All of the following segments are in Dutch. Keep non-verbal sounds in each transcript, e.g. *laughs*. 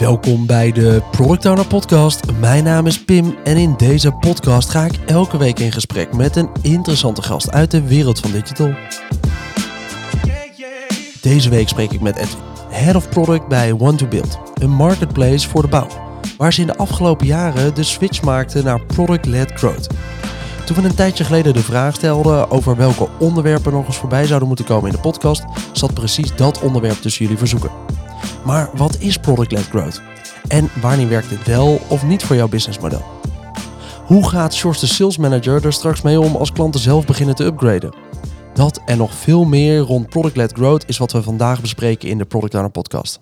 Welkom bij de Product Owner Podcast. Mijn naam is Pim en in deze podcast ga ik elke week in gesprek met een interessante gast uit de wereld van digital. Deze week spreek ik met Edwin, Head of Product bij Want to Build, een marketplace voor de bouw, waar ze in de afgelopen jaren de switch maakten naar product-led growth. Toen we een tijdje geleden de vraag stelden over welke onderwerpen nog eens voorbij zouden moeten komen in de podcast, zat precies dat onderwerp tussen jullie verzoeken. Maar wat is product-led growth? En wanneer werkt het wel of niet voor jouw businessmodel? Hoe gaat Sjors de sales manager er straks mee om als klanten zelf beginnen te upgraden? Dat en nog veel meer rond product-led growth is wat we vandaag bespreken in de Product Owner podcast.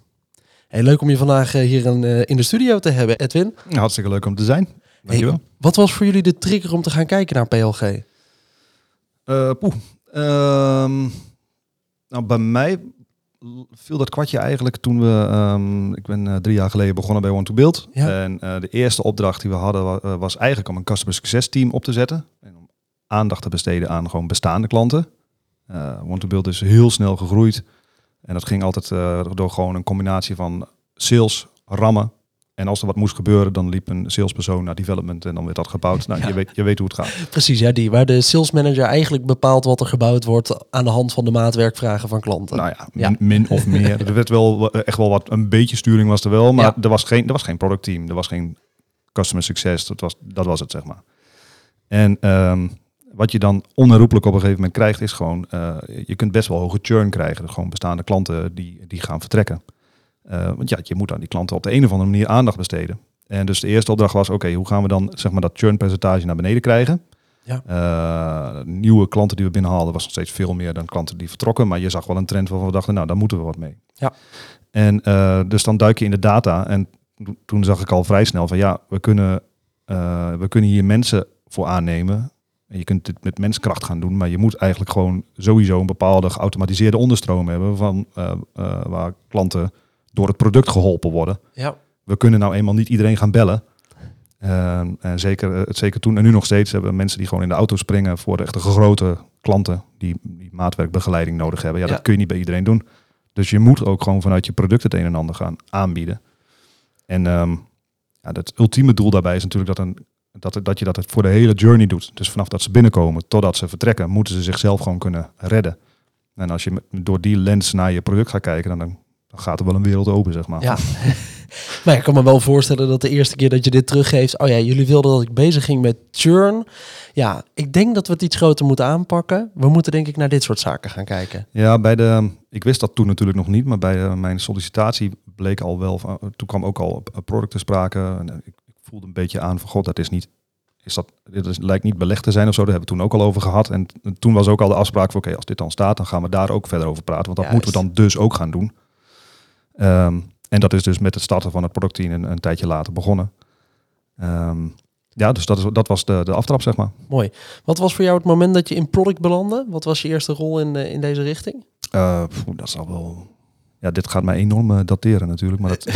Hey, leuk om je vandaag eh, hier in, eh, in de studio te hebben, Edwin. Hartstikke leuk om te zijn. Dankjewel. Hey, wat was voor jullie de trigger om te gaan kijken naar PLG? Eh, poeh. Ehm, nou, bij mij viel dat kwartje eigenlijk toen we, ehm, ik ben eh, drie jaar geleden begonnen bij Want to Build. Ja. En eh, de eerste opdracht die we hadden wa- eh, was eigenlijk om een customer success team op te zetten. En om aandacht te besteden aan gewoon bestaande klanten. Eh Want to Build is heel snel gegroeid. En dat ging altijd door gewoon een combinatie van sales, rammen. En als er wat moest gebeuren, dan liep een salespersoon naar development en dan werd dat gebouwd. Nou, Ja. je, weet, je weet hoe het gaat. Precies, ja, die waar de sales manager eigenlijk bepaalt wat er gebouwd wordt aan de hand van de maatwerkvragen van klanten. Nou ja, Ja. min, min of meer. *laughs* Er werd wel eh, echt wel wat, een beetje sturing was er wel, maar Ja. er, was geen, er was geen product team, er was geen customer success, dat was, dat was het zeg maar. En ehm, wat je dan onherroepelijk op een gegeven moment krijgt, is gewoon, eh, je kunt best wel hoge churn krijgen. Dus gewoon bestaande klanten die, die gaan vertrekken. Eh, want ja, je moet aan die klanten op de een of andere manier aandacht besteden. En dus de eerste opdracht was, oké, hoe gaan we dan zeg maar dat churn percentage naar beneden krijgen? Ja. Eh, nieuwe klanten die we binnenhaalden was nog steeds veel meer dan klanten die vertrokken. Maar je zag wel een trend waarvan we dachten, nou, daar moeten we wat mee. Ja. En eh, dus dan duik je in de data. En to- toen zag ik al vrij snel van, ja, we kunnen, we kunnen hier mensen voor aannemen. En je kunt dit met menskracht gaan doen, maar je moet eigenlijk gewoon sowieso een bepaalde geautomatiseerde onderstroom hebben van waar klanten door het product geholpen worden Ja, we kunnen nou eenmaal niet iedereen gaan bellen. Ehm, en zeker, eh, het zeker toen en nu nog steeds hebben we mensen die gewoon in de auto springen voor de echte grote klanten die, die maatwerkbegeleiding nodig hebben. Ja, Ja. dat kun je niet bij iedereen doen. Dus je moet ook gewoon vanuit je product het een en ander gaan aanbieden. En ehm, ja, het ultieme doel daarbij is natuurlijk dat, een, dat, dat je dat voor de hele journey doet. Dus vanaf dat ze binnenkomen totdat ze vertrekken, moeten ze zichzelf gewoon kunnen redden. En als je door die lens naar je product gaat kijken, dan, dan gaat er wel een wereld open, zeg maar. ja. *laughs* maar ik kan me wel voorstellen dat de eerste keer dat je dit teruggeeft, oh ja, jullie wilden dat ik bezig ging met churn. Ja, ik denk dat we het iets groter moeten aanpakken. We moeten denk ik naar dit soort zaken gaan kijken. Ja, bij de, ik wist dat toen natuurlijk nog niet, maar bij eh, mijn sollicitatie bleek al wel, van- toen kwam ook al eh, product te sprake. En, eh, ik, ik voelde een beetje aan van, god, dat is niet, is dat, dit is, lijkt niet belegd te zijn of zo. Daar hebben we toen ook al over gehad. En toen was ook al de afspraak van, oké, als dit dan staat, dan gaan we daar ook verder over praten. Want dat Juist. moeten we dan dus ook gaan doen. Ehm, en dat is dus met het starten van het productteam een, een tijdje later begonnen. Ehm, ja, dus dat, is, dat was de, de aftrap, zeg maar. Mooi. Wat was voor jou het moment dat je in product belandde? Wat was je eerste rol in, eh, in deze richting? Eh, dat zal wel. Ja, dit gaat mij enorm eh, dateren natuurlijk. Maar dat.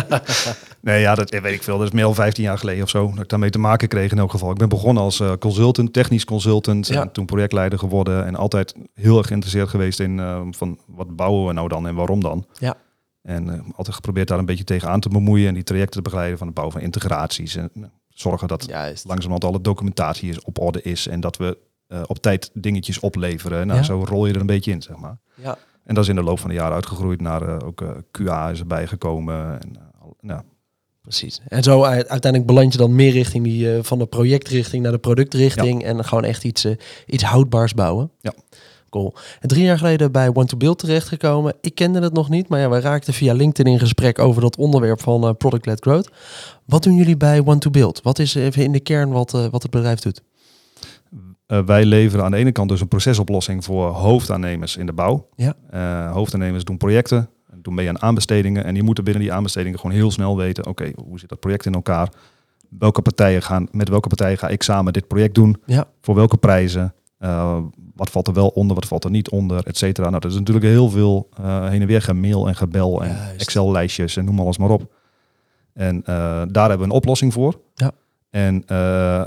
*laughs* nee, ja, dat weet ik veel. Dat is meer dan 15 jaar geleden of zo. Dat ik daarmee te maken kreeg in elk geval. Ik ben begonnen als consultant, technisch consultant. Ja. En toen projectleider geworden. En altijd heel erg geïnteresseerd geweest in van wat bouwen we nou dan en waarom dan. Ja. En eh, altijd geprobeerd daar een beetje tegenaan te bemoeien. En die trajecten te begeleiden van het bouwen van integraties. En eh, zorgen dat Juist. langzamerhand alle documentatie is op orde is. En dat we eh, op tijd dingetjes opleveren. Nou, Ja. zo rol je er een beetje in, zeg maar. Ja. En dat is in de loop van de jaren uitgegroeid naar ook QA is erbij gekomen. En, ja. Precies. En zo uiteindelijk beland je dan meer richting die van de projectrichting naar de productrichting en gewoon echt iets, iets houdbaars bouwen. Ja. Cool. En drie jaar geleden bij Want to Build terechtgekomen. Ik kende het nog niet, maar ja, wij raakten via LinkedIn in gesprek over dat onderwerp van eh, product-led growth. Wat doen jullie bij Want to Build? Wat is even in de kern wat, eh, wat het bedrijf doet? Eh, wij leveren aan de ene kant dus een procesoplossing voor hoofdaannemers in de bouw. Ja. Hoofdaannemers doen projecten, doen mee aan aanbestedingen. En die moeten binnen die aanbestedingen gewoon heel snel weten, oké, hoe zit dat project in elkaar? Welke partijen gaan, met welke partijen ga ik samen dit project doen? Ja. Voor welke prijzen? Eh, wat valt er wel onder, wat valt er niet onder, et cetera. Nou, dat is natuurlijk heel veel eh, heen en weer gemail en gebel en. Excel-lijstjes en noem alles maar op. En eh, daar hebben we een oplossing voor. Ja. En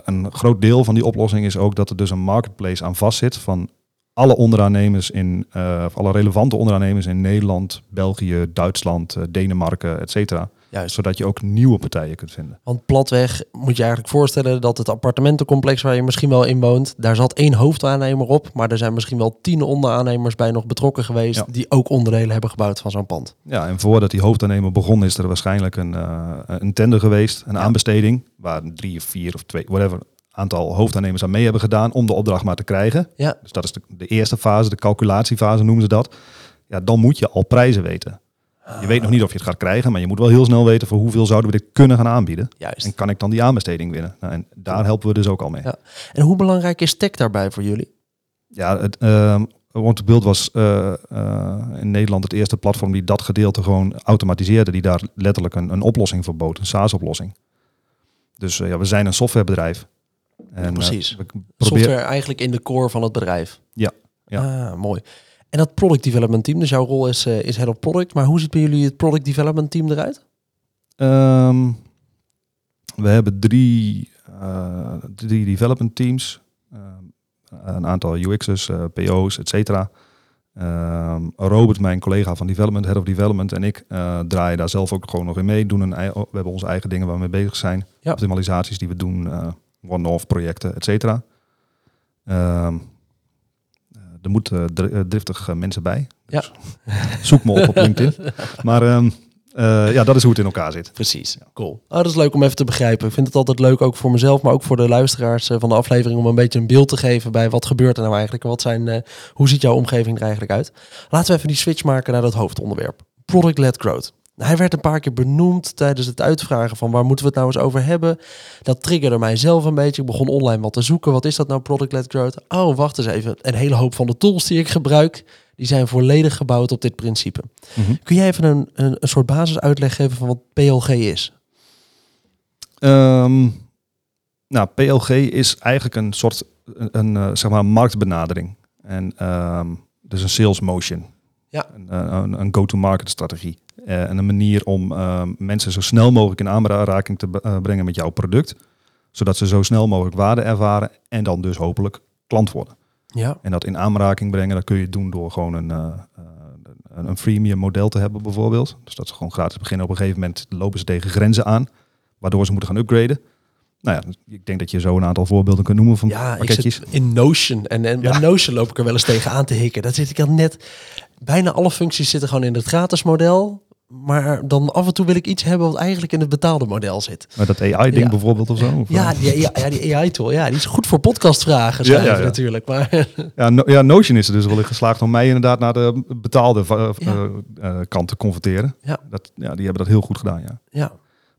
een groot deel van die oplossing is ook dat er dus een marketplace aan vastzit van alle onderaannemers in, of alle relevante onderaannemers in Nederland, België, Duitsland, Denemarken, et cetera. Juist. Zodat je ook nieuwe partijen kunt vinden. Want platweg moet je eigenlijk voorstellen dat het appartementencomplex waar je misschien wel in woont, daar zat één hoofdaannemer op, maar er zijn misschien wel tien onderaannemers bij nog betrokken geweest Ja. die ook onderdelen hebben gebouwd van zo'n pand. Ja, en voordat die hoofdaannemer begon, is er waarschijnlijk een, eh, een tender geweest, een Ja. aanbesteding, waar drie of vier of twee, whatever, aantal hoofdaannemers aan mee hebben gedaan om de opdracht maar te krijgen. Ja, Dus dat is de, de eerste fase, de calculatiefase noemen ze dat. Ja, dan moet je al prijzen weten. Je weet nog niet of je het gaat krijgen, maar je moet wel heel snel weten voor hoeveel zouden we dit kunnen gaan aanbieden. juist. En kan ik dan die aanbesteding winnen? Nou, en daar helpen we dus ook al mee. Ja. En hoe belangrijk is tech daarbij voor jullie? Ja, het ehm Want to Build was eh, eh, in Nederland het eerste platform die dat gedeelte gewoon automatiseerde. Die daar letterlijk een, een oplossing voor bood, een SaaS-oplossing. Dus eh, ja, we zijn een softwarebedrijf. En, Precies. we proberen, Software eigenlijk in de core van het bedrijf. Ja, Ah, mooi. En dat product development team, dus jouw rol is, eh, is head of product. Maar hoe ziet bij jullie het product development team eruit? Ehm, we hebben drie, eh, drie development teams. Ehm, een aantal UX'ers, eh, PO's, et cetera. Ehm, Robert, mijn collega van development, head of development en ik eh, draaien daar zelf ook gewoon nog in mee. Doen een, we hebben onze eigen dingen waar we mee bezig zijn. Ja. Optimalisaties die we doen, eh one-off projecten, et cetera. Ehm, eh, er moeten eh, driftig eh, mensen bij. Ja. Dus zoek me op op LinkedIn. *laughs* Maar ehm, eh, ja, dat is hoe het in elkaar zit. Precies, cool. Oh, dat is leuk om even te begrijpen. Ik vind het altijd leuk, ook voor mezelf, maar ook voor de luisteraars van de aflevering, om een beetje een beeld te geven bij wat gebeurt er nou eigenlijk en wat zijn, hoe ziet jouw omgeving er eigenlijk uit. Laten we even die switch maken naar dat hoofdonderwerp. Product-led growth. Hij werd een paar keer benoemd tijdens het uitvragen van waar moeten we het nou eens over hebben. Dat triggerde mij zelf een beetje. Ik begon online wat te zoeken. Wat is dat nou, product-led growth? Oh, wacht eens even. Een hele hoop van de tools die ik gebruik, die zijn volledig gebouwd op dit principe. Kun jij even een, een, een soort basisuitleg geven van wat PLG is? Ehm, nou, PLG is eigenlijk een soort een, een, eh, zeg maar marktbenadering. En ehm, dus een sales motion. Ja. Een, eh, een, een go-to-market strategie. Eh, en een manier om ehm, mensen zo snel mogelijk in aanraking te eh, brengen met jouw product. Zodat ze zo snel mogelijk waarde ervaren en dan dus hopelijk klant worden. Ja. En dat in aanraking brengen, dat kun je doen door gewoon een, eh, eh, een, een freemium model te hebben bijvoorbeeld. Dus dat ze gewoon gratis beginnen. Op een gegeven moment lopen ze tegen grenzen aan, waardoor ze moeten gaan upgraden. Nou ja, ik denk dat je zo een aantal voorbeelden kunt noemen van Ja, ik pakketjes. zit in Notion. En, en Ja. Notion loop ik er wel eens tegen aan te hikken. Dat zit ik al net... Bijna alle functies zitten gewoon in het gratis model. Maar dan af en toe wil ik iets hebben wat eigenlijk in het betaalde model zit. Met dat AI-ding Ja. bijvoorbeeld of zo. Of, Ja, die, ja, ja, die AI-tool. Ja, die is goed voor podcastvragen Ja, schrijven ja, ja. natuurlijk. Maar *laughs* ja, No- ja, Notion is er dus wel in geslaagd om mij inderdaad naar de betaalde eh, eh, kant te converteren. Ja. Dat, ja, die hebben dat heel goed gedaan, ja. ja,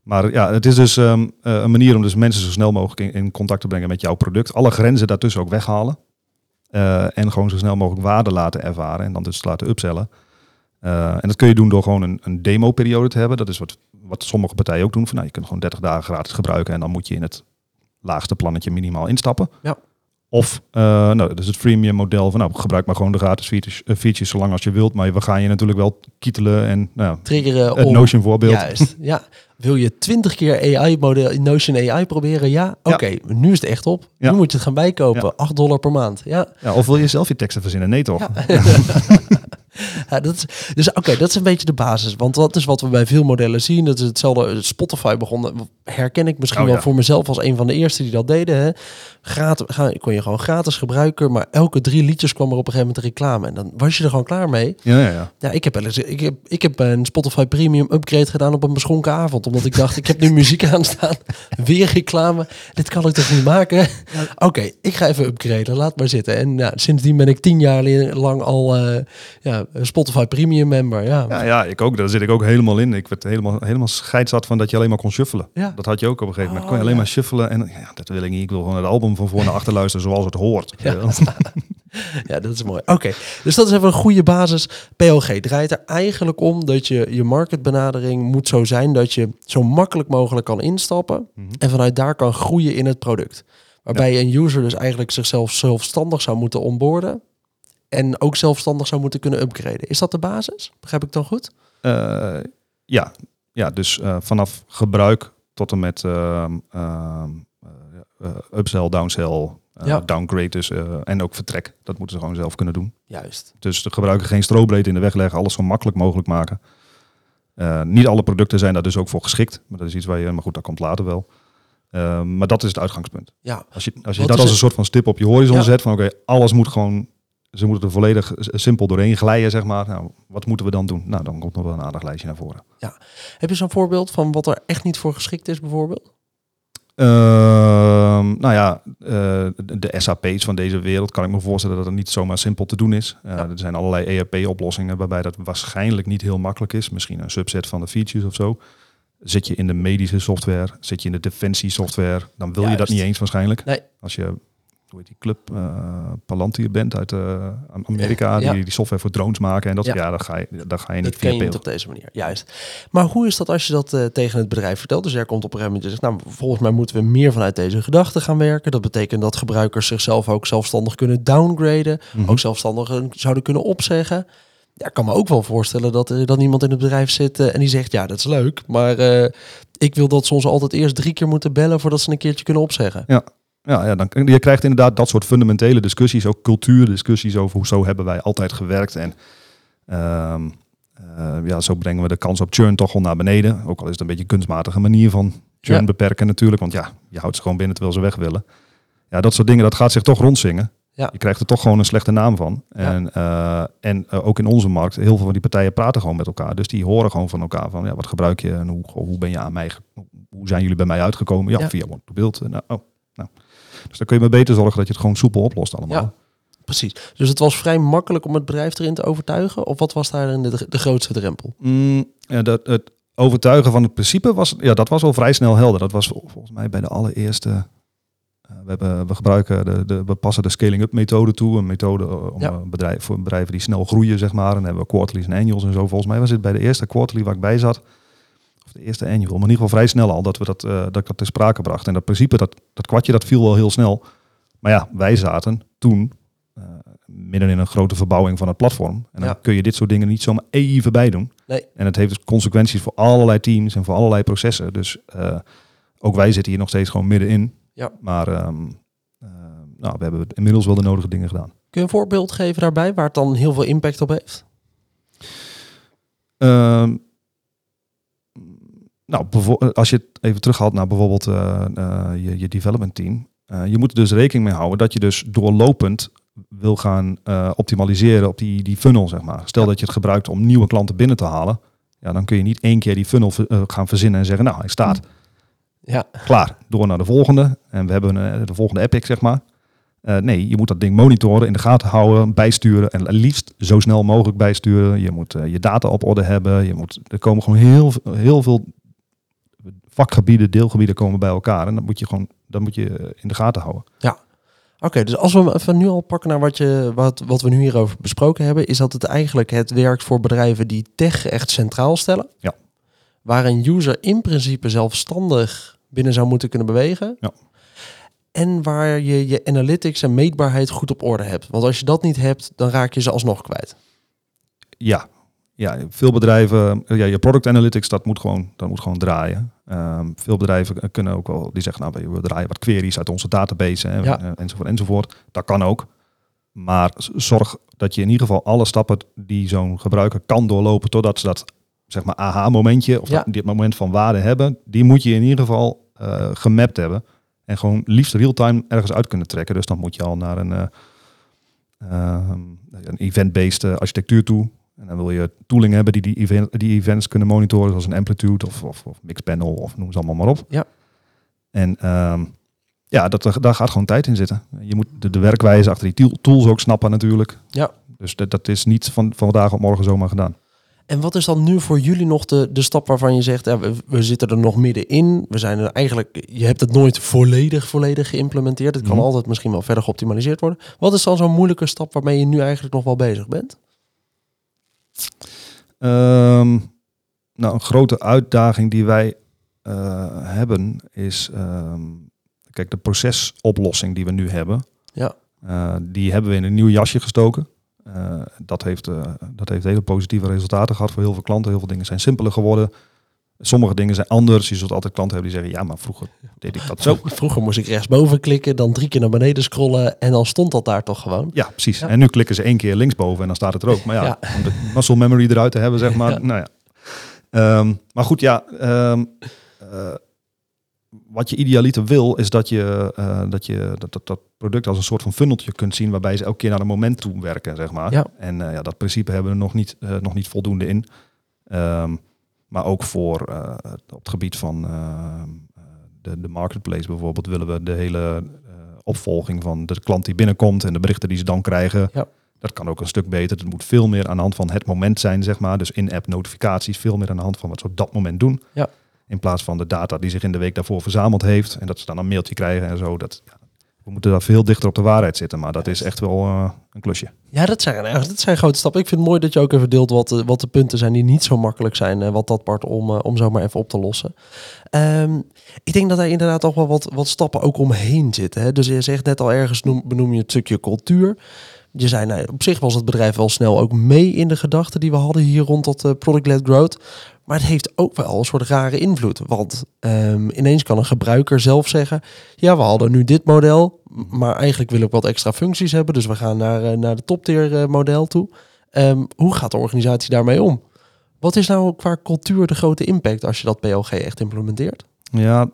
Maar ja, het is dus ehm, eh, een manier om dus mensen zo snel mogelijk in, in contact te brengen met jouw product. Alle grenzen daartussen ook weghalen. En gewoon zo snel mogelijk waarde laten ervaren en dan dus laten upsellen. Eh, en dat kun je doen door gewoon een, een demo-periode te hebben. Dat is wat, wat sommige partijen ook doen. Van, nou, je kunt gewoon 30 dagen gratis gebruiken en dan moet je in het laagste plannetje minimaal instappen. Ja. Of, eh, nou, dat is het freemium model van, nou, gebruik maar gewoon de gratis features, eh, features zolang als je wilt. Maar we gaan je natuurlijk wel kietelen en, nou, triggeren het om... Notion voorbeeld. Juist, *laughs* ja. Wil je twintig keer AI-model Notion AI proberen? Ja, Ja. oké. Nu is het echt op. Ja. Nu moet je het gaan bijkopen. Ja. 8 dollar per maand. Ja, Ja, of wil je zelf je teksten verzinnen? Nee toch? *laughs* *laughs* *laughs* Ja, dat is, dus oké, dat is een beetje de basis. Want dat is wat we bij veel modellen zien. Dat is hetzelfde. Spotify begon, herken ik misschien Oh, wel ja. voor mezelf als een van de eerste die dat deden. Hè. Gratis, ga, kon je gewoon gratis gebruiken, maar elke drie liedjes kwam er op een gegeven moment een reclame. En dan was je er gewoon klaar mee. Ja, ja, ja. Ja, ik heb, ik, heb, ik heb een Spotify Premium upgrade gedaan op een beschonken avond. Omdat ik dacht, ik heb nu *laughs* muziek aanstaan. Weer reclame. Dit kan ik toch niet maken? Oké, ik ga even upgraden. Laat maar zitten. En ja, sindsdien ben ik tien jaar lang al eh, ja, een Spotify Premium member. Ja, Ja, ja, ik ook. Daar zit ik ook helemaal in. Ik werd helemaal, helemaal scheidsat van dat je alleen maar kon shuffelen. Ja. Dat had je ook op een gegeven moment. Oh, kon je alleen ja. maar shuffelen. En ja, dat wil ik niet. Ik wil gewoon het album van voor naar achter luisteren zoals het hoort. Ja. *laughs* ja, dat is mooi. Oké, dus dat is even een goede basis. PLG draait er eigenlijk om dat je je marketbenadering moet zo zijn dat je zo makkelijk mogelijk kan instappen Mhm. en vanuit daar kan groeien in het product. Waarbij een user dus eigenlijk zichzelf zelfstandig zou moeten onboorden en ook zelfstandig zou moeten kunnen upgraden. Is dat de basis? Begrijp ik dan goed? Eh, ja. ja, dus eh, vanaf gebruik tot en met eh, upsell, downsell, Ja. downgrade dus, en ook vertrek. Dat moeten ze gewoon zelf kunnen doen. Juist. Dus de gebruiker geen strobreedte in de weg leggen. Alles zo makkelijk mogelijk maken. Niet alle producten zijn daar dus ook voor geschikt. Maar dat is iets waar je, maar goed, dat komt later wel. Maar dat is het uitgangspunt. Ja, Als je, als je Wat dat als een soort van stip op je horizon Ja. zet, van oké, alles moet gewoon, ze moeten er volledig simpel doorheen glijden, zeg maar. Nou, wat moeten we dan doen? Nou, dan komt nog wel een aardig lijstje naar voren. heb je zo'n voorbeeld van wat er echt niet voor geschikt is bijvoorbeeld? Ehm, nou ja, eh, de, SAP's van deze wereld kan ik me voorstellen dat het niet zomaar simpel te doen is. Eh, Ja. Er zijn allerlei ERP-oplossingen waarbij dat waarschijnlijk niet heel makkelijk is. Misschien een subset van de features of zo. Zit je in de medische software, zit je in de defensie software, dan wil je dat niet eens waarschijnlijk. Nee. Als je, hoe heet die club, eh Palantir bent uit eh, Amerika, Ja. die, die software voor drones maken. En dat, Ja. ja. dan ga je, dan ga je niet Dat ken via je niet PL. op deze manier, juist. Maar hoe is dat als je dat eh, tegen het bedrijf vertelt? Dus jij komt op een gegeven moment en zegt, nou, volgens mij moeten we meer vanuit deze gedachten gaan werken. Dat betekent dat gebruikers zichzelf ook zelfstandig kunnen downgraden, Mhm. ook zelfstandig zouden kunnen opzeggen. Ja, ik kan me ook wel voorstellen dat er dan iemand in het bedrijf zit en die zegt, ja, dat is leuk, maar ik wil dat ze ons altijd eerst drie keer moeten bellen voordat ze een keertje kunnen opzeggen. Ja, ja dan, je krijgt inderdaad dat soort fundamentele discussies, ook cultuurdiscussies over hoe zo hebben wij altijd gewerkt. En ehm, eh, ja, zo brengen we de kans op churn toch wel naar beneden. Ook al is het een beetje een kunstmatige manier van churn Ja. beperken natuurlijk. Want ja, je houdt ze gewoon binnen terwijl ze weg willen. Ja, dat soort dingen, dat gaat zich toch rondzingen. Ja. Je krijgt er toch gewoon een slechte naam van. Ja. En, eh, en eh, ook in onze markt, heel veel van die partijen praten gewoon met elkaar. Dus die horen gewoon van elkaar van, ja, wat gebruik je en hoe, hoe ben je aan mij, hoe zijn jullie bij mij uitgekomen? Ja, Ja. via build. Nou, oh. Dus dan kun je maar beter zorgen dat je het gewoon soepel oplost allemaal. Ja. Precies. Dus het was vrij makkelijk om het bedrijf erin te overtuigen? Of wat was daarin de, de grootste drempel? Mm, ja, dat, het overtuigen van het principe was, ja, dat was al vrij snel helder. Dat was vol- volgens mij bij de allereerste. eh, we, hebben, we gebruiken de, de, we passen de scaling-up methode toe. Een methode eh, om Ja. een bedrijf, voor bedrijven die snel groeien, zeg maar. En dan hebben we quarterlies en annuals en zo. Volgens mij was het bij de eerste quarterly waar ik bij zat. De eerste annual. Maar in ieder geval vrij snel al dat we dat, eh, dat ik dat ter sprake bracht. En dat principe, dat, dat kwartje, dat viel wel heel snel. Maar ja, wij zaten toen eh, midden in een grote verbouwing van het platform. En dan Ja. kun je dit soort dingen niet zomaar even bij doen. Nee. En het heeft dus consequenties voor allerlei teams en voor allerlei processen. Dus eh, ook wij zitten hier nog steeds gewoon middenin. Ja. Maar ehm, eh, nou, we hebben inmiddels wel de nodige dingen gedaan. Kun je een voorbeeld geven daarbij waar het dan heel veel impact op heeft? Ehm, nou, bevo- als je het even terughaalt naar bijvoorbeeld eh, eh, je, je development team. eh, je moet er dus rekening mee houden dat je dus doorlopend wil gaan eh, optimaliseren op die, die funnel, zeg maar. Stel Ja. dat je het gebruikt om nieuwe klanten binnen te halen. Ja, dan kun je niet één keer die funnel eh, gaan verzinnen en zeggen, nou, hij staat. Ja, klaar, door naar de volgende. En we hebben eh, de volgende epic, zeg maar. Eh, nee, je moet dat ding monitoren, in de gaten houden, bijsturen en liefst zo snel mogelijk bijsturen. Je moet eh, je data op orde hebben. Je moet, er komen gewoon heel, heel veel vakgebieden, deelgebieden komen bij elkaar. En dat moet je gewoon dat moet je eh, in de gaten houden. oké. dus als we even nu al pakken naar wat, je, wat, wat we nu hierover besproken hebben, is dat het eigenlijk het werkt voor bedrijven die tech echt centraal stellen. Ja. Waar een user in principe zelfstandig binnen zou moeten kunnen bewegen. Ja. En waar je je analytics en meetbaarheid goed op orde hebt. Want als je dat niet hebt, dan raak je ze alsnog kwijt. Ja, ja veel bedrijven, eh, ja, je product analytics, dat moet gewoon, dat moet gewoon draaien. Ehm, veel bedrijven kunnen ook wel, die zeggen, nou, we draaien wat queries uit onze database Ja. eh, enzovoort, enzovoort. Dat kan ook. Maar zorg dat je in ieder geval alle stappen die zo'n gebruiker kan doorlopen, totdat ze dat, zeg maar, aha-momentje, of Ja. dat, dit moment van waarde hebben, die moet je in ieder geval eh, gemapt hebben. En gewoon liefst real-time ergens uit kunnen trekken. Dus dan moet je al naar een, ehm, een event-based architectuur toe. En dan wil je tooling hebben die die, event, die events kunnen monitoren, zoals een Amplitude of, of, of Mixpanel of noem ze allemaal maar op. Ja. En ehm, ja, dat, daar gaat gewoon tijd in zitten. Je moet de, de werkwijze achter die tool- tools ook snappen natuurlijk. Ja. Dus dat, dat is niet van, van vandaag op morgen zomaar gedaan. En wat is dan nu voor jullie nog de, de stap waarvan je zegt, ja, we, we zitten er nog middenin. We zijn er eigenlijk, je hebt het nooit volledig, volledig geïmplementeerd. Het kan Mhm. altijd misschien wel verder geoptimaliseerd worden. Wat is dan zo'n moeilijke stap waarmee je nu eigenlijk nog wel bezig bent? Ehm, nou, een grote uitdaging die wij eh, hebben is, ehm, kijk, de procesoplossing die we nu hebben, Ja. eh, die hebben we in een nieuw jasje gestoken. Eh, dat, heeft, dat heeft hele positieve resultaten gehad voor heel veel klanten. Heel veel dingen zijn simpeler geworden. Sommige dingen zijn anders. Je zult altijd klanten hebben die zeggen, ja, maar vroeger deed ik dat zo. Vroeger moest ik rechtsboven klikken, dan drie keer naar beneden scrollen en dan stond dat daar toch gewoon. Ja, precies. Ja. En nu klikken ze één keer linksboven en dan staat het er ook. Maar ja, Ja. om de muscle memory eruit te hebben, zeg *laughs* maar. Ja. Nou ja. Ehm, maar goed, ja. ehm, eh, wat je idealiter wil, is dat je, eh, dat, je dat, dat, dat product als een soort van funneltje kunt zien, waarbij ze elke keer naar een moment toe werken, zeg maar. Ja. En eh, ja, dat principe hebben we er nog niet, nog niet voldoende in. Ehm, maar ook voor eh, op het gebied van eh, de, de marketplace bijvoorbeeld, willen we de hele eh, opvolging van de klant die binnenkomt en de berichten die ze dan krijgen. Ja. Dat kan ook een stuk beter. Het moet veel meer aan de hand van het moment zijn, zeg maar. Dus in-app notificaties, veel meer aan de hand van wat ze op dat moment doen. Ja. In plaats van de data die zich in de week daarvoor verzameld heeft. En dat ze dan een mailtje krijgen en zo. Dat, ja, we moeten daar veel dichter op de waarheid zitten. Maar dat is echt wel eh, een klusje. Ja, dat zijn, eh, dat zijn grote stappen. Ik vind het mooi dat je ook even deelt wat, de- wat de punten zijn die niet zo makkelijk zijn. eh, wat dat part om, om zo maar even op te lossen. Ehm, ik denk dat er inderdaad toch wel wat, wat stappen ook omheen zitten. Hè? Dus je zegt net al ergens, noem, benoem je het stukje cultuur. Je zei, nou, op zich was het bedrijf wel snel ook mee in de gedachten die we hadden hier rond dat product-led growth. Maar het heeft ook wel een soort rare invloed. Want ehm, ineens kan een gebruiker zelf zeggen, ja, we hadden nu dit model, maar eigenlijk wil ik wat extra functies hebben. Dus we gaan naar, eh, naar de top-tier eh, model toe. Ehm, hoe gaat de organisatie daarmee om? Wat is nou qua cultuur de grote impact als je dat PLG echt implementeert? Ja,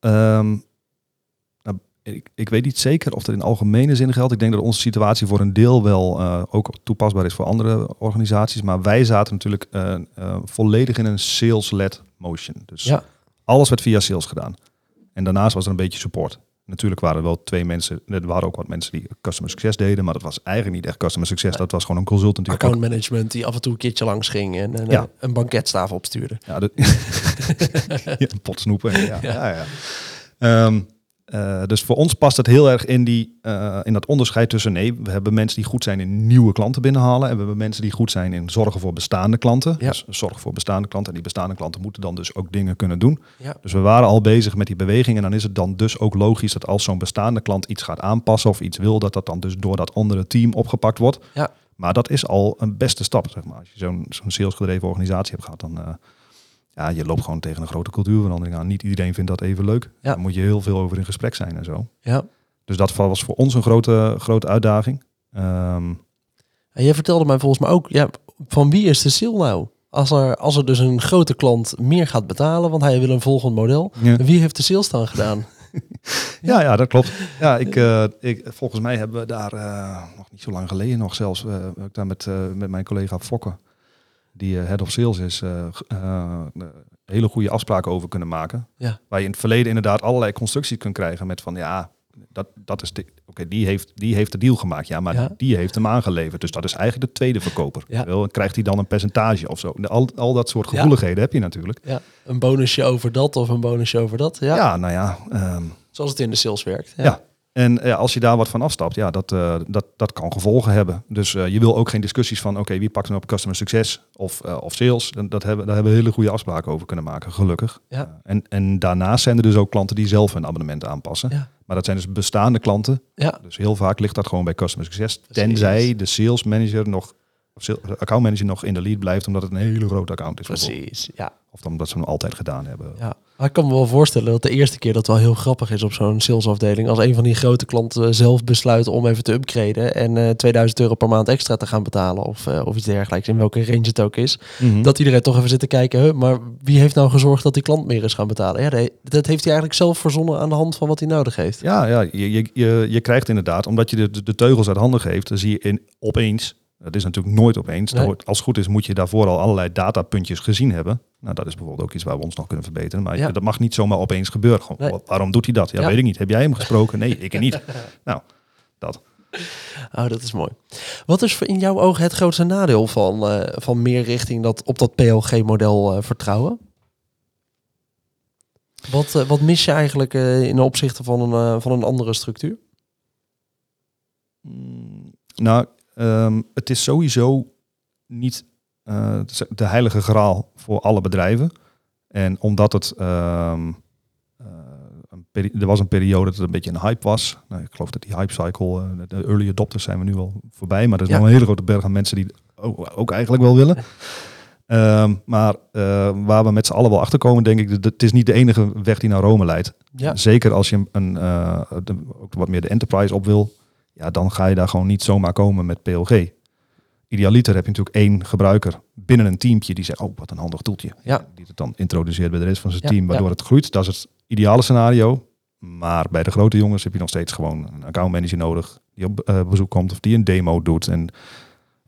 ehm, ik, ik weet niet zeker of dat in algemene zin geldt. Ik denk dat onze situatie voor een deel wel eh, ook toepasbaar is voor andere organisaties. Maar wij zaten natuurlijk eh, eh, volledig in een sales-led motion. Dus Ja. alles werd via sales gedaan. En daarnaast was er een beetje support. Natuurlijk waren er wel twee mensen, er waren ook wat mensen die customer success deden, maar dat was eigenlijk niet echt customer success. Dat was gewoon een consultant. Die Account management die af en toe een keertje langs ging en, en, Ja. een banketstafel opstuurde. Ja, de, *laughs* ja, pot snoepen. Ja, ja. ja, Ehm, eh, dus voor ons past het heel erg in, die, eh, in dat onderscheid tussen... nee, we hebben mensen die goed zijn in nieuwe klanten binnenhalen... en we hebben mensen die goed zijn in zorgen voor bestaande klanten. Ja. Dus zorg voor bestaande klanten. En die bestaande klanten moeten dan dus ook dingen kunnen doen. Ja. Dus we waren al bezig met die beweging... en dan is het dan dus ook logisch dat als zo'n bestaande klant iets gaat aanpassen... of iets wil, dat dat dan dus door dat andere team opgepakt wordt. Ja. Maar dat is al een beste stap, zeg maar. Als je zo'n zo'n salesgedreven organisatie hebt gehad, dan... eh, ja, je loopt gewoon tegen een grote cultuurverandering aan. Niet iedereen vindt dat even leuk. Ja. Daar moet je heel veel over in gesprek zijn en zo. Ja. Dus dat was voor ons een grote, grote uitdaging. Ehm, En jij vertelde mij volgens mij ook, ja, van wie is de sale nou? Als er, als er dus een grote klant meer gaat betalen, want hij wil een volgend model. ja. Wie heeft de sales dan gedaan? *laughs* Ja, ja, dat klopt. Ja, ik, eh, ik, volgens mij hebben we daar eh, nog niet zo lang geleden nog zelfs, eh, ik daar met, met mijn collega Fokke, die eh, head of sales is, eh, eh, hele goede afspraken over kunnen maken. Ja. Waar je in het verleden inderdaad allerlei constructies kunt krijgen met van ja, dat, dat is de, oké, die, heeft, die heeft de deal gemaakt, ja, maar Ja. die heeft hem aangeleverd. Dus dat is eigenlijk de tweede verkoper. Ja. Wel, krijgt hij dan een percentage of zo? Al, al dat soort gevoeligheden heb je natuurlijk. Ja, een bonusje over dat of een bonusje over dat. Ja, Ja, nou ja. ehm, zoals het in de sales werkt. Ja. En ja, als je daar wat van afstapt, ja, dat, eh, dat, dat kan gevolgen hebben. Dus eh, je wil ook geen discussies van, oké, wie pakt nou op customer succes of, eh, of sales. Dat hebben, daar hebben we hele goede afspraken over kunnen maken, gelukkig. Ja. Eh, en, en daarnaast zijn er dus ook klanten die zelf hun abonnement aanpassen. Ja. Maar dat zijn dus bestaande klanten. Ja. Dus heel vaak ligt dat gewoon bij customer success. Tenzij de sales manager nog, of sales- account manager nog in de lead blijft, omdat het een hele grote account is. Precies, ja. Of omdat ze hem altijd gedaan hebben. ja. Maar ik kan me wel voorstellen dat de eerste keer dat wel heel grappig is op zo'n salesafdeling. Als een van die grote klanten zelf besluit om even te upgraden en eh 2000 euro per maand extra te gaan betalen of, eh, of iets dergelijks, in welke range het ook is. Mhm. Dat iedereen toch even zit te kijken, huh, maar wie heeft nou gezorgd dat die klant meer is gaan betalen? Ja, dat heeft hij eigenlijk zelf verzonnen aan de hand van wat hij nodig heeft. Ja, ja je, je, je, je krijgt inderdaad, omdat je de, de, de teugels uit handen geeft, dan zie je in, opeens, dat is natuurlijk nooit opeens, Nee. Als het goed is moet je daarvoor al allerlei datapuntjes gezien hebben. Nou, dat is bijvoorbeeld ook iets waar we ons nog kunnen verbeteren. Maar Ja. dat mag niet zomaar opeens gebeuren. Gewoon, Nee. Waarom doet hij dat? Ja, Ja. weet ik niet. Heb jij hem gesproken? Nee, ik niet. *laughs* nou, dat. Oh, dat is mooi. Wat is in jouw ogen het grootste nadeel van, eh, van meer richting dat, op dat PLG-model eh, vertrouwen? Wat, eh, wat mis je eigenlijk in opzichte van een, van een andere structuur? Mm, Nou, ehm, het is sowieso niet eh, de heilige graal voor alle bedrijven. En omdat het... ehm, eh, er was een periode dat het een beetje een hype was. Nou, ik geloof dat die hype cycle, eh, de early adopters zijn we nu al voorbij. Maar er is Ja. nog een hele grote berg aan mensen die ook, ook eigenlijk wel willen. Ehm, maar waar we met z'n allen wel achter komen, denk ik, dat het is niet de enige weg die naar Rome leidt. Ja, Zeker als je een, de- ook wat meer de enterprise op wil, ja, dan ga je daar gewoon niet zomaar komen met PLG. idealiter heb je natuurlijk één gebruiker binnen een teampje die zegt, oh wat een handig toeltje. Ja. Die het dan introduceert bij de rest van zijn Ja, team, waardoor ja. het groeit. Dat is het ideale scenario. Maar bij de grote jongens heb je nog steeds gewoon een accountmanager nodig die op eh, bezoek komt of die een demo doet. En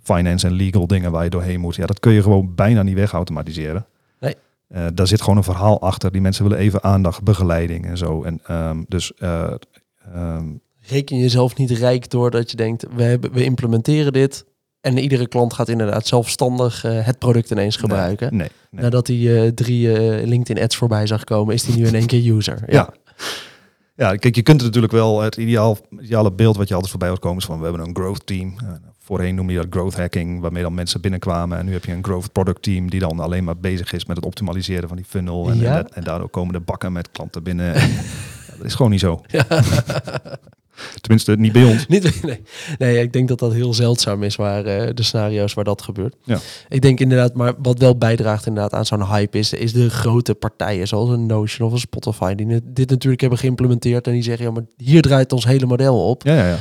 finance en legal dingen waar je doorheen moet. Ja, dat kun je gewoon bijna niet wegautomatiseren. Nee. Eh, daar zit gewoon een verhaal achter. Die mensen willen even aandacht, begeleiding en zo. En ehm, dus eh, ehm, Reken jezelf niet rijk doordat je denkt, we, hebben, we implementeren dit. En iedere klant gaat inderdaad zelfstandig eh, het product ineens gebruiken. nee, nee. Nadat hij eh, drie eh, LinkedIn ads voorbij zag komen, is hij nu in één keer user. Ja. Ja. Ja, kijk, je kunt natuurlijk wel, het ideaal, ideale beeld wat je altijd voorbij hoort komen is van, we hebben een growth team. Voorheen noemde je dat growth hacking, waarmee dan mensen binnenkwamen. En nu heb je een growth product team die dan alleen maar bezig is met het optimaliseren van die funnel. En, Ja. en, dat- en daardoor komen de bakken met klanten binnen. En, *laughs* ja, dat is gewoon niet zo. *laughs* Tenminste, niet bij ons. *laughs* Niet, nee. nee, ik denk dat dat heel zeldzaam is waar eh, de scenario's waar dat gebeurt. Ja. Ik denk inderdaad, maar wat wel bijdraagt inderdaad aan zo'n hype is, is de grote partijen zoals een Notion of een Spotify die dit natuurlijk hebben geïmplementeerd en die zeggen ja, maar hier draait ons hele model op. Ja, ja, ja.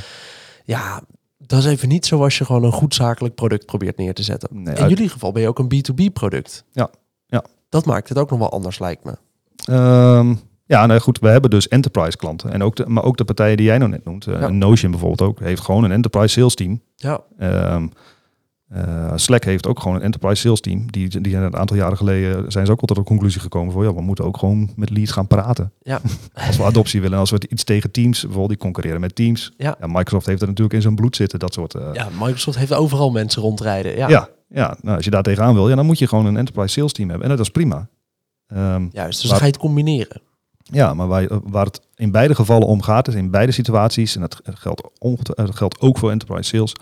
Ja, dat is even niet zoals je gewoon een goed zakelijk product probeert neer te zetten. Nee, In uit- jullie geval ben je ook een B2B product. Ja, ja. Dat maakt het ook nog wel anders lijkt me. Ehm, ja, nou goed, we hebben dus enterprise klanten. En ook de, maar ook de partijen die jij nou net noemt. eh, Ja. Notion bijvoorbeeld ook, heeft gewoon een enterprise sales team. Ja, Ehm, eh, Slack heeft ook gewoon een enterprise sales team. Die, die zijn een aantal jaren geleden zijn ze ook al tot de conclusie gekomen van ja, we moeten ook gewoon met leads gaan praten. Ja. *laughs* Als we adoptie willen, als we iets tegen Teams, bijvoorbeeld die concurreren met Teams. Ja. Microsoft heeft er natuurlijk in zijn bloed zitten, dat soort. eh, ja, Microsoft heeft overal mensen rondrijden. Ja, ja. ja, nou, als je daar tegenaan wil, ja, dan moet je gewoon een enterprise sales team hebben. En dat is prima. Ehm, juist. Dus Maar- dan ga je het combineren. Ja, maar waar, waar het in beide gevallen om gaat, is in beide situaties, en dat geldt, dat geldt ook voor enterprise sales,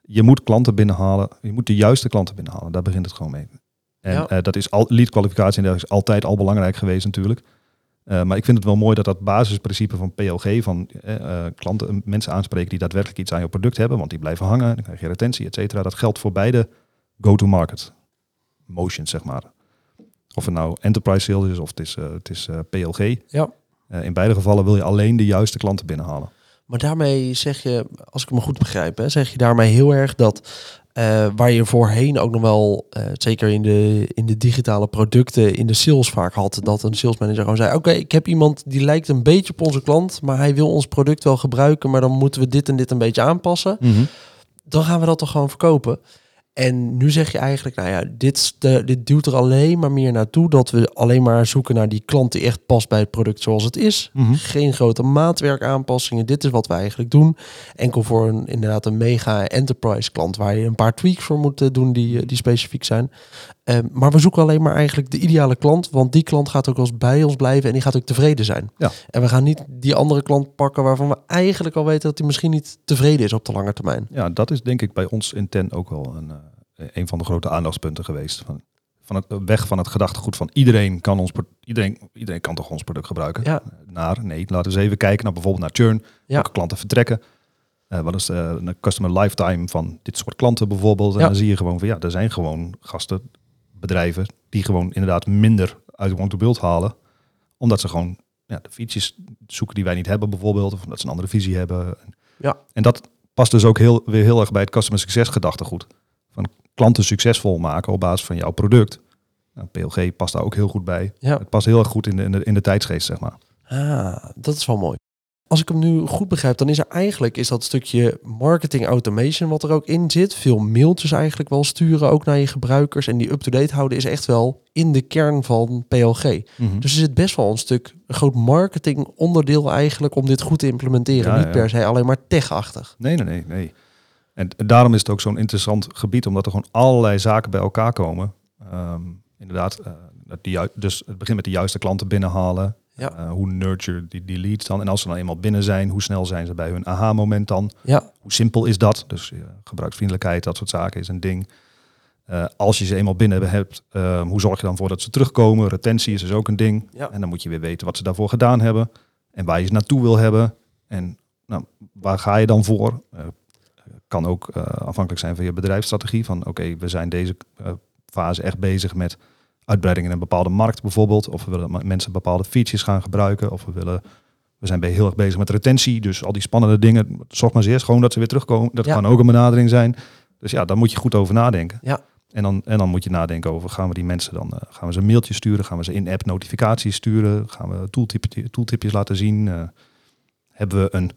je moet klanten binnenhalen, je moet de juiste klanten binnenhalen. Daar begint het gewoon mee. En Ja. eh, dat is al, lead kwalificatie en dat is altijd al belangrijk geweest natuurlijk. Eh, maar ik vind het wel mooi dat dat basisprincipe van PLG, van eh, eh, klanten, mensen aanspreken die daadwerkelijk iets aan je product hebben, want die blijven hangen, dan krijg je retentie, et cetera. Dat geldt voor beide go-to-market motions, zeg maar. Of het nou enterprise sales is of het is, eh, het is eh, PLG. Ja. Eh, in beide gevallen wil je alleen de juiste klanten binnenhalen. Maar daarmee zeg je, als ik me goed begrijp, hè, zeg je daarmee heel erg dat waar je voorheen ook nog wel, zeker in de, in de digitale producten, in de sales vaak had, dat een salesmanager gewoon zei: Oké, ik heb iemand die lijkt een beetje op onze klant, maar hij wil ons product wel gebruiken, maar dan moeten we dit en dit een beetje aanpassen. Dan gaan we dat toch gewoon verkopen. En nu zeg je eigenlijk, nou ja, dit, de, dit duwt er alleen maar meer naartoe dat we alleen maar zoeken naar die klant die echt past bij het product zoals het is. Mhm. Geen grote maatwerkaanpassingen. Dit is wat we eigenlijk doen. Enkel voor een, inderdaad een mega enterprise klant waar je een paar tweaks voor moet eh, doen die, eh, die specifiek zijn. Eh, maar we zoeken alleen maar eigenlijk de ideale klant, want die klant gaat ook wel eens bij ons blijven en die gaat ook tevreden zijn. Ja. En we gaan niet die andere klant pakken waarvan we eigenlijk al weten dat hij misschien niet tevreden is op de lange termijn. Ja, dat is denk ik bij ons in TEN ook wel een, eh, een van de grote aandachtspunten geweest. Van, van het weg van het gedachtegoed van iedereen kan ons iedereen, iedereen kan toch ons product gebruiken. Ja. Naar nee, laten we eens even kijken naar bijvoorbeeld naar churn. Ja. Welke klanten vertrekken. Eh, wat is de, de customer lifetime van dit soort klanten bijvoorbeeld? En Ja. dan zie je gewoon van ja, er zijn gewoon gasten, bedrijven die gewoon inderdaad minder uit Want to Build halen, omdat ze gewoon ja, de features zoeken die wij niet hebben bijvoorbeeld, of omdat ze een andere visie hebben. Ja. En dat past dus ook heel, weer heel erg bij het customer succes gedachtegoed. Van klanten succesvol maken op basis van jouw product. Nou, PLG past daar ook heel goed bij. Ja. Het past heel erg goed in de, in de, in de tijdsgeest, zeg maar. Ah, dat is wel mooi. Als ik hem nu goed begrijp, dan is er eigenlijk is dat stukje marketing automation wat er ook in zit. Veel mailtjes eigenlijk wel sturen, ook naar je gebruikers. En die up-to-date houden is echt wel in de kern van PLG. Dus er zit best wel een stuk, een groot marketing onderdeel eigenlijk om dit goed te implementeren. Ja, Niet ja. per se alleen maar tech-achtig. Nee, nee, nee, nee. En daarom is het ook zo'n interessant gebied, omdat er gewoon allerlei zaken bij elkaar komen. Ehm, inderdaad, eh, die, dus het begint met de juiste klanten binnenhalen. Ja. Eh, hoe nurture die, die leads dan? En als ze dan eenmaal binnen zijn, hoe snel zijn ze bij hun aha-moment dan? Ja, Hoe simpel is dat? Dus eh, gebruiksvriendelijkheid, dat soort zaken is een ding. Eh, als je ze eenmaal binnen hebt, eh, hoe zorg je dan voor dat ze terugkomen? Retentie is dus ook een ding. Ja. En dan moet je weer weten wat ze daarvoor gedaan hebben. En waar je ze naartoe wil hebben. En nou, waar ga je dan voor? Kan ook afhankelijk zijn van je bedrijfsstrategie. Van oké, we zijn deze fase echt bezig met uitbreiding in een bepaalde markt bijvoorbeeld. Of we willen dat mensen bepaalde features gaan gebruiken. Of we willen... We zijn heel erg bezig met retentie, dus al die spannende dingen. Zorg maar eens eerst gewoon dat ze weer terugkomen. Dat Ja. kan ook een benadering zijn. Dus ja, daar moet je goed over nadenken. Ja. En dan, en dan moet je nadenken over, gaan we die mensen dan, eh, gaan we ze een mailtje sturen? Gaan we ze in-app notificaties sturen? Gaan we tooltip, tooltipjes laten zien? Eh, hebben we een,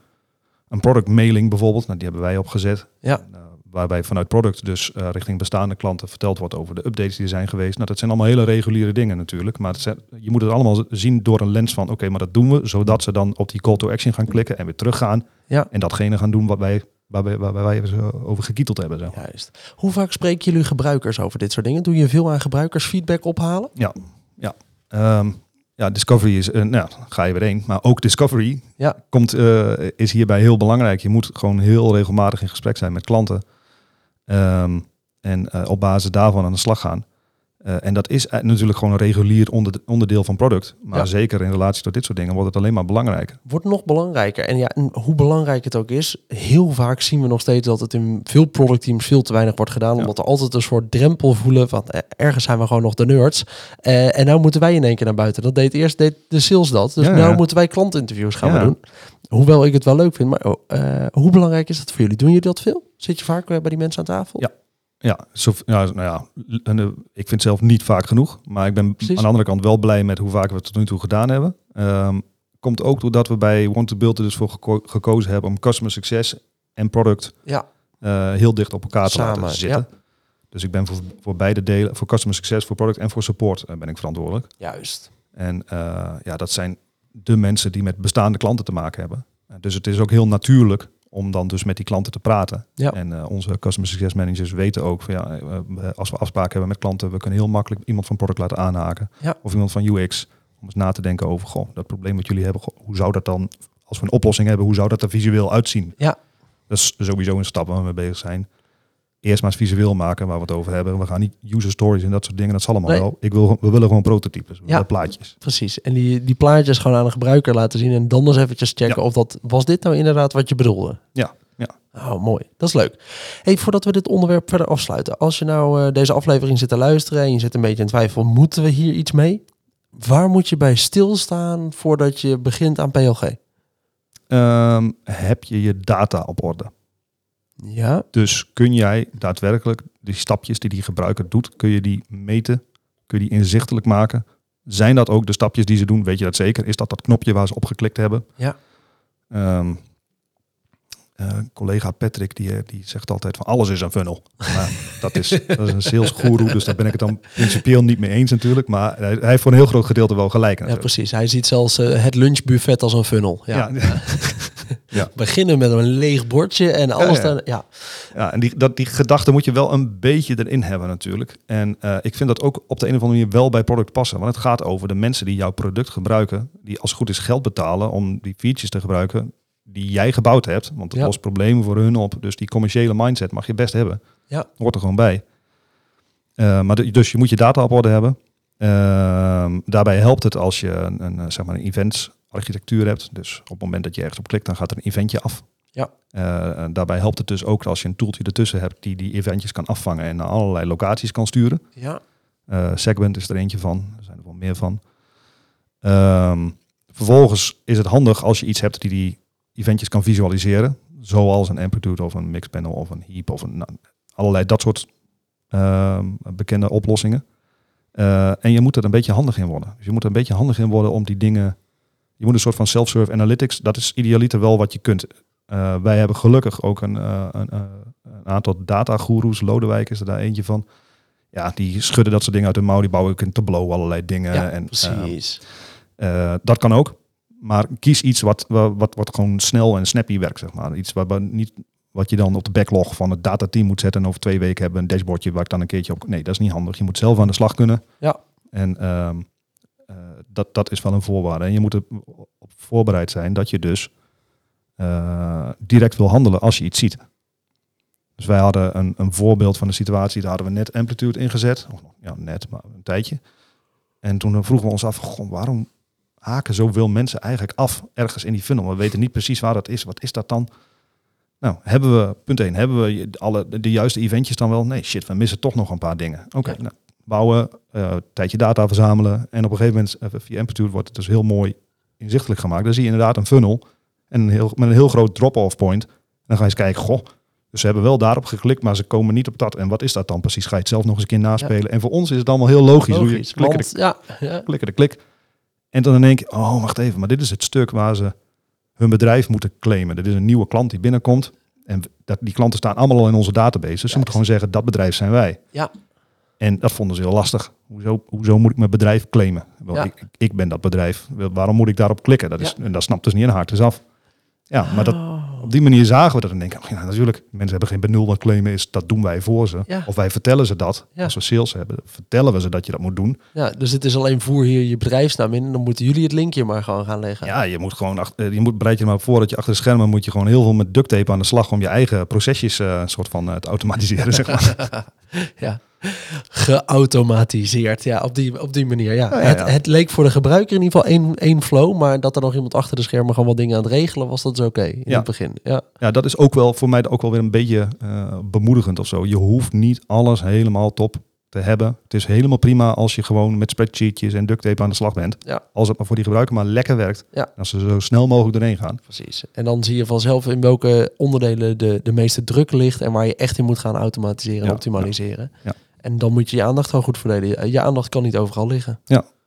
een product mailing bijvoorbeeld? Nou, die hebben wij opgezet. Ja. En, eh, waarbij vanuit product dus eh, richting bestaande klanten verteld wordt over de updates die er zijn geweest. Nou, dat zijn allemaal hele reguliere dingen natuurlijk. Maar zijn- je moet het allemaal zien door een lens van, oké, maar dat doen we. Zodat ze dan op die call to action gaan klikken en weer teruggaan. Ja. En datgene gaan doen wat wij, waar wij, waar wij over gekieteld hebben. Zo. Juist. Hoe vaak spreken jullie gebruikers over dit soort dingen? Doe je veel aan gebruikersfeedback ophalen? Ehm, ja, discovery is, eh, nou, ga je weer heen. Maar ook discovery Ja. komt, eh, is hierbij heel belangrijk. Je moet gewoon heel regelmatig in gesprek zijn met klanten. Ehm, en eh, op basis daarvan aan de slag gaan. Eh, en dat is eh, natuurlijk gewoon een regulier onder, onderdeel van product. Maar Ja. zeker in relatie tot dit soort dingen wordt het alleen maar belangrijker. Wordt nog belangrijker. En ja, en hoe belangrijk het ook is, heel vaak zien we nog steeds dat het in veel productteams veel te weinig wordt gedaan. Ja. Omdat er altijd een soort drempel voelen van eh, ergens zijn we gewoon nog de nerds. En nou moeten wij in één keer naar buiten. Dat deed eerst deed de sales dat. Dus Ja, nou moeten wij klantinterviews gaan we doen. Hoewel ik het wel leuk vind. Maar oh, eh, hoe belangrijk is dat voor jullie? Doen jullie dat veel? Zit je vaak eh, bij die mensen aan tafel? Ja. Ja, zo, ja, nou ja, en, eh, ik vind het zelf niet vaak genoeg. Maar ik ben Precies. aan de andere kant wel blij met hoe vaak we het tot nu toe gedaan hebben. Ehm, komt ook doordat we bij Want to Build er dus voor geko- gekozen hebben om customer success en product Ja. heel dicht op elkaar te Samen, laten zitten. Dus ik ben voor, voor beide delen, voor customer success, voor product en voor support ben ik verantwoordelijk. Juist. En ja, dat zijn de mensen die met bestaande klanten te maken hebben. Eh, dus het is ook heel natuurlijk om dan dus met die klanten te praten. Ja. En eh, onze customer success managers weten ook van ja, eh, als we afspraken hebben met klanten, we kunnen heel makkelijk iemand van product laten aanhaken. Ja. Of iemand van UX. Om eens na te denken over goh, dat probleem wat jullie hebben, goh, hoe zou dat dan, als we een oplossing hebben, hoe zou dat er visueel uitzien? Ja. Dat is sowieso een stap waar we mee bezig zijn. Eerst maar eens visueel maken waar we het over hebben. We gaan niet user stories en dat soort dingen. Dat is allemaal Nee. wel. Ik wil, we willen gewoon prototypes. Ja. willen plaatjes. Precies. En die, die plaatjes gewoon aan de gebruiker laten zien. En dan eens eventjes checken Ja. of dat... Was dit nou inderdaad wat je bedoelde? Ja, ja. Oh, mooi. Dat is leuk. Hey, voordat we dit onderwerp verder afsluiten. Als je nou eh, deze aflevering zit te luisteren en je zit een beetje in twijfel, moeten we hier iets mee? Waar moet je bij stilstaan voordat je begint aan PLG? Ehm, heb je je data op orde? Ja, Dus kun jij daadwerkelijk die stapjes die die gebruiker doet, kun je die meten? Kun je die inzichtelijk maken? Zijn dat ook de stapjes die ze doen? Weet je dat zeker? Is dat dat knopje waar ze op geklikt hebben? Ja. Eh, collega Patrick die, eh, die zegt altijd van alles is een funnel. Maar *laughs* dat, is, dat is een sales guru, dus daar ben ik het dan principieel niet mee eens natuurlijk. Maar hij, hij heeft voor een heel groot gedeelte wel gelijk. ja precies. Hij ziet zelfs eh, het lunchbuffet als een funnel. Ja. Ja. *laughs* *laughs* Beginnen met een leeg bordje en alles ja. dan. Ja, Ja, en die, dat, die gedachte moet je wel een beetje erin hebben natuurlijk. En eh, ik vind dat ook op de een of andere manier wel bij product passen. Want het gaat over de mensen die jouw product gebruiken, die als het goed is geld betalen om die features te gebruiken die jij gebouwd hebt. Want het Ja. lost problemen voor hun op. Dus die commerciële mindset mag je best hebben. Ja. Hoort er gewoon bij. Eh, maar de- dus je moet je data op orde hebben. Ehm, daarbij helpt het als je een, een, eh, zeg maar een events architectuur hebt. Dus op het moment dat je ergens op klikt, dan gaat er een eventje af. Ja. Eh, daarbij helpt het dus ook als je een toeltje ertussen hebt die die eventjes kan afvangen en naar allerlei locaties kan sturen. ja, Eh, Segment is er eentje van. Er zijn er wel meer van. Ehm, vervolgens is het handig als je iets hebt die die eventjes kan visualiseren. Zoals een amplitude of een mixpanel of een heap of een, nou, allerlei dat soort ehm, bekende oplossingen. Eh, en je moet er een beetje handig in worden. Dus je moet er een beetje handig in worden om die dingen... Je moet een soort van self-serve analytics, dat is idealiter wel wat je kunt. Eh, wij hebben gelukkig ook een, eh, een, eh, een aantal datagoeroes. Lodewijk is er daar eentje van. Ja, die schudden dat soort dingen uit de mouw. Die bouwen ook in Tableau allerlei dingen. ja en, precies. dat kan ook. Maar kies iets wat, wat, wat, wat gewoon snel en snappy werkt, zeg maar. Iets waar, waar niet, wat je dan op de backlog van het datateam moet zetten. En over twee weken hebben we een dashboardje waar ik dan een keertje op... Nee, dat is niet handig. Je moet zelf aan de slag kunnen. Ja. En ehm, eh, dat, dat is wel een voorwaarde. En je moet erop voorbereid zijn dat je dus eh, direct wil handelen als je iets ziet. Dus wij hadden een, een voorbeeld van een situatie, daar hadden we net Amplitude ingezet. Of, ja, net, maar een tijdje. En toen vroegen we ons af, goh, waarom haken zoveel mensen eigenlijk af ergens in die funnel? We weten niet precies waar dat is. Wat is dat dan? Nou, hebben we, punt 1, hebben we alle, de juiste eventjes dan wel? Nee, shit, we missen toch nog een paar dingen. Oké, Ja. nou, bouwen, eh tijdje data verzamelen. En op een gegeven moment, eh, via Amplitude, wordt het dus heel mooi inzichtelijk gemaakt. Dan zie je inderdaad een funnel en een heel, met een heel groot drop-off point. En dan ga je eens kijken, goh, Dus ze hebben wel daarop geklikt, maar ze komen niet op dat. En wat is dat dan precies? Ga je het zelf nog eens een keer naspelen? En voor ons is het allemaal heel logisch. Hoe je Logisch. klikken, Want, ja, ja. de, klikken de klik. En dan denk ik, oh, wacht even. Maar dit is het stuk waar ze hun bedrijf moeten claimen. Dit is een nieuwe klant die binnenkomt. En dat, die klanten staan allemaal al in onze database. Dus ze moeten gewoon zeggen, dat bedrijf zijn wij. Ja. En dat vonden ze heel lastig. Hoezo, hoezo moet ik mijn bedrijf claimen? Wel, Ja. ik, ik ben dat bedrijf. Waarom moet ik daarop klikken? Dat is, En dat snapt dus niet in hart. Dus af. Ja, maar dat, Oh. op die manier zagen we dat en denken, oh ja, natuurlijk, mensen hebben geen benul wat claimen is, dat doen wij voor ze. Ja. Of wij vertellen ze dat. Ja. Als we sales hebben, vertellen we ze dat je dat moet doen. Ja, dus het is alleen voer hier je bedrijfsnaam in. En dan moeten jullie het linkje maar gewoon gaan leggen. Ja, je moet gewoon, achter, je moet bereid je maar voor dat je achter de schermen moet je gewoon heel veel met duct tape aan de slag om je eigen procesjes eh, een soort van eh, te automatiseren, *laughs* zeg maar. *laughs* *laughs* Ja. Geautomatiseerd, ja, op die, op die manier. Ja. Ja, ja, Het, het leek voor de gebruiker in ieder geval één, één flow, maar dat er nog iemand achter de schermen gewoon wat dingen aan het regelen was, dat is oké in Ja. het begin. Ja. Ja, dat is ook wel voor mij ook wel weer een beetje eh, bemoedigend of zo. Je hoeft niet alles helemaal top te hebben. Het is helemaal prima als je gewoon met spreadsheetjes en duct tape aan de slag bent. Ja. Als het maar voor die gebruiker maar lekker werkt. Ja. Als ze zo snel mogelijk doorheen gaan. Precies. En dan zie je vanzelf in welke onderdelen de, de meeste druk ligt en waar je echt in moet gaan automatiseren en Ja, optimaliseren. ja. En dan moet je je aandacht gewoon goed verdelen. Je aandacht kan niet overal liggen.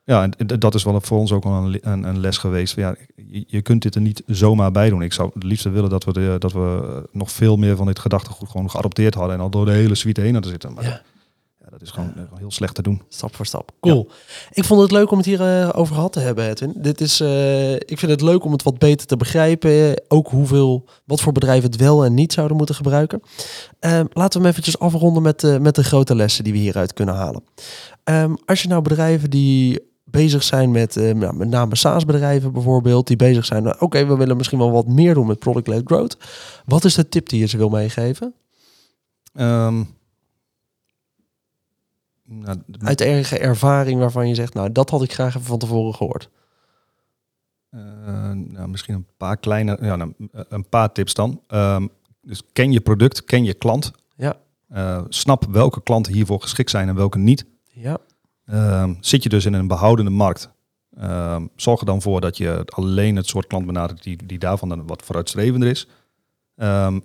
Ja, en d- dat is wel voor ons ook wel een, een, een les geweest. Ja, je, je kunt dit er niet zomaar bij doen. Ik zou het liefst willen dat we, de, dat we nog veel meer van dit gedachtegoed gewoon geadopteerd hadden. En al door de hele suite heen hadden zitten. Maar Ja. Is gewoon eh, heel slecht te doen. Stap voor stap. Cool. Ik vond het leuk om het hier eh, over gehad te hebben, Edwin. Dit is, eh, ik vind het leuk om het wat beter te begrijpen. Ook hoeveel, wat voor bedrijven het wel en niet zouden moeten gebruiken. Ehm, laten we hem eventjes afronden met, met de grote lessen die we hieruit kunnen halen. Ehm, als je nou bedrijven die bezig zijn met, nou, met name SaaS-bedrijven bijvoorbeeld, die bezig zijn, nou, oké, we willen misschien wel wat meer doen met product-led growth. Wat is de tip die je ze wil meegeven? Ehm, nou, Uit eigen ervaring waarvan je zegt, nou, dat had ik graag even van tevoren gehoord. Eh, nou, misschien een paar kleine, ja, nou, een paar tips dan. Ehm, dus ken je product, ken je klant. Ja. Eh, snap welke klanten hiervoor geschikt zijn en welke niet. Ja, Ehm, zit je dus in een behoudende markt, ehm, zorg er dan voor dat je alleen het soort klant benadert die, die daarvan dan wat vooruitstrevender is. Ehm,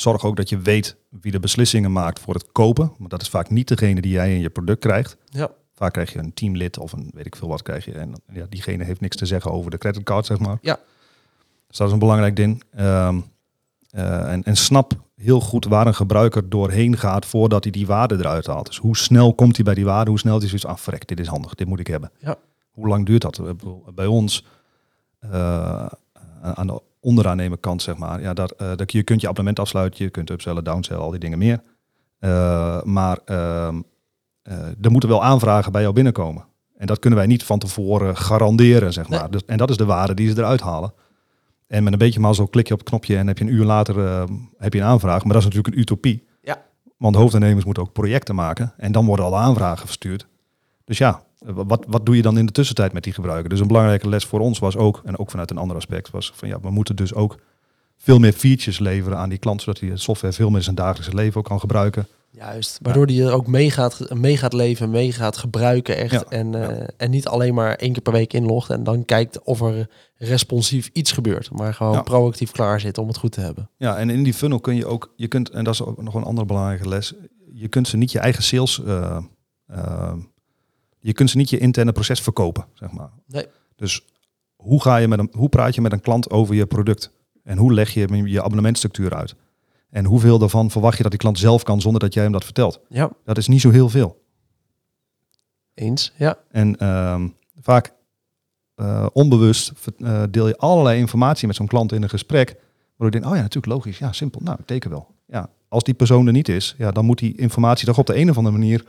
zorg ook dat je weet wie de beslissingen maakt voor het kopen. Want dat is vaak niet degene die jij in je product krijgt. ja, Vaak krijg je een teamlid of een weet ik veel wat krijg je. En ja, diegene heeft niks te zeggen over de creditcard, zeg maar. Ja. Dus dat is een belangrijk ding. Ehm, eh, en, en snap heel goed waar een gebruiker doorheen gaat voordat hij die waarde eruit haalt. Dus hoe snel komt hij bij die waarde? Hoe snel is hij zoiets, ah frek, dit is handig, dit moet ik hebben. Ja. Hoe lang duurt dat? Bij ons, eh, aan de onderaannemerkant zeg maar, ja, dat, dat je kunt je abonnement afsluiten, je kunt upsellen, downsellen, al die dingen meer. Eh, maar ehm, eh, er moeten wel aanvragen bij jou binnenkomen. En dat kunnen wij niet van tevoren garanderen, zeg maar. Nee. Dus, en dat is de waarde die ze eruit halen. En met een beetje mazzel klik je op het knopje en heb je een uur later eh, heb je een aanvraag. Maar dat is natuurlijk een utopie. Ja. Want hoofdondernemers moeten ook projecten maken. En dan worden alle aanvragen verstuurd. Dus ja, wat, wat doe je dan in de tussentijd met die gebruiker? Dus een belangrijke les voor ons was ook, en ook vanuit een ander aspect, was van ja, we moeten dus ook veel meer features leveren aan die klant, zodat hij de software veel meer in zijn dagelijkse leven ook kan gebruiken. Juist, waardoor die er ook mee gaat, mee gaat leven, mee gaat gebruiken echt. Ja, en, eh, ja. en niet alleen maar één keer per week inlogt en dan kijkt of er responsief iets gebeurt. Maar gewoon Ja. proactief klaar zit om het goed te hebben. Ja, en in die funnel kun je ook, je kunt, en dat is ook nog een andere belangrijke les, je kunt ze niet je eigen sales, eh, je kunt ze niet je interne proces verkopen, zeg maar. Nee. Dus hoe, ga je met een, hoe praat je met een klant over je product? En hoe leg je je abonnementstructuur uit? En hoeveel daarvan verwacht je dat die klant zelf kan zonder dat jij hem dat vertelt? Ja, Dat is niet zo heel veel. eens. Ja, En ehm, vaak eh, onbewust eh, deel je allerlei informatie met zo'n klant in een gesprek. Waardoor je denkt, oh ja, natuurlijk logisch. Ja, simpel. Nou, ik teken wel. Ja, als die persoon er niet is, ja, dan moet die informatie toch op de een of andere manier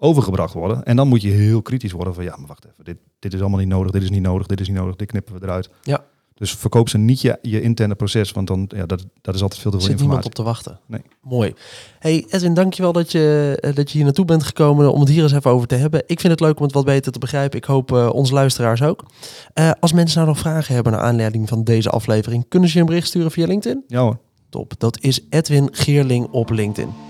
overgebracht worden. En dan moet je heel kritisch worden van, ja, maar wacht even. Dit, dit is allemaal niet nodig, dit is niet nodig, dit is niet nodig, dit knippen we eruit. Ja. Dus verkoop ze niet je, je interne proces, want dan, ja, dat, dat is altijd veel te veel zit niemand informatie. op te wachten. Nee. Mooi. Hey Edwin, dankjewel dat je, eh, dat je hier naartoe bent gekomen om het hier eens even over te hebben. Ik vind het leuk om het wat beter te begrijpen. Ik hoop eh, onze luisteraars ook. Eh, als mensen nou nog vragen hebben naar aanleiding van deze aflevering, kunnen ze je een bericht sturen via LinkedIn? Ja hoor. Top, dat is Edwin Geerling op LinkedIn.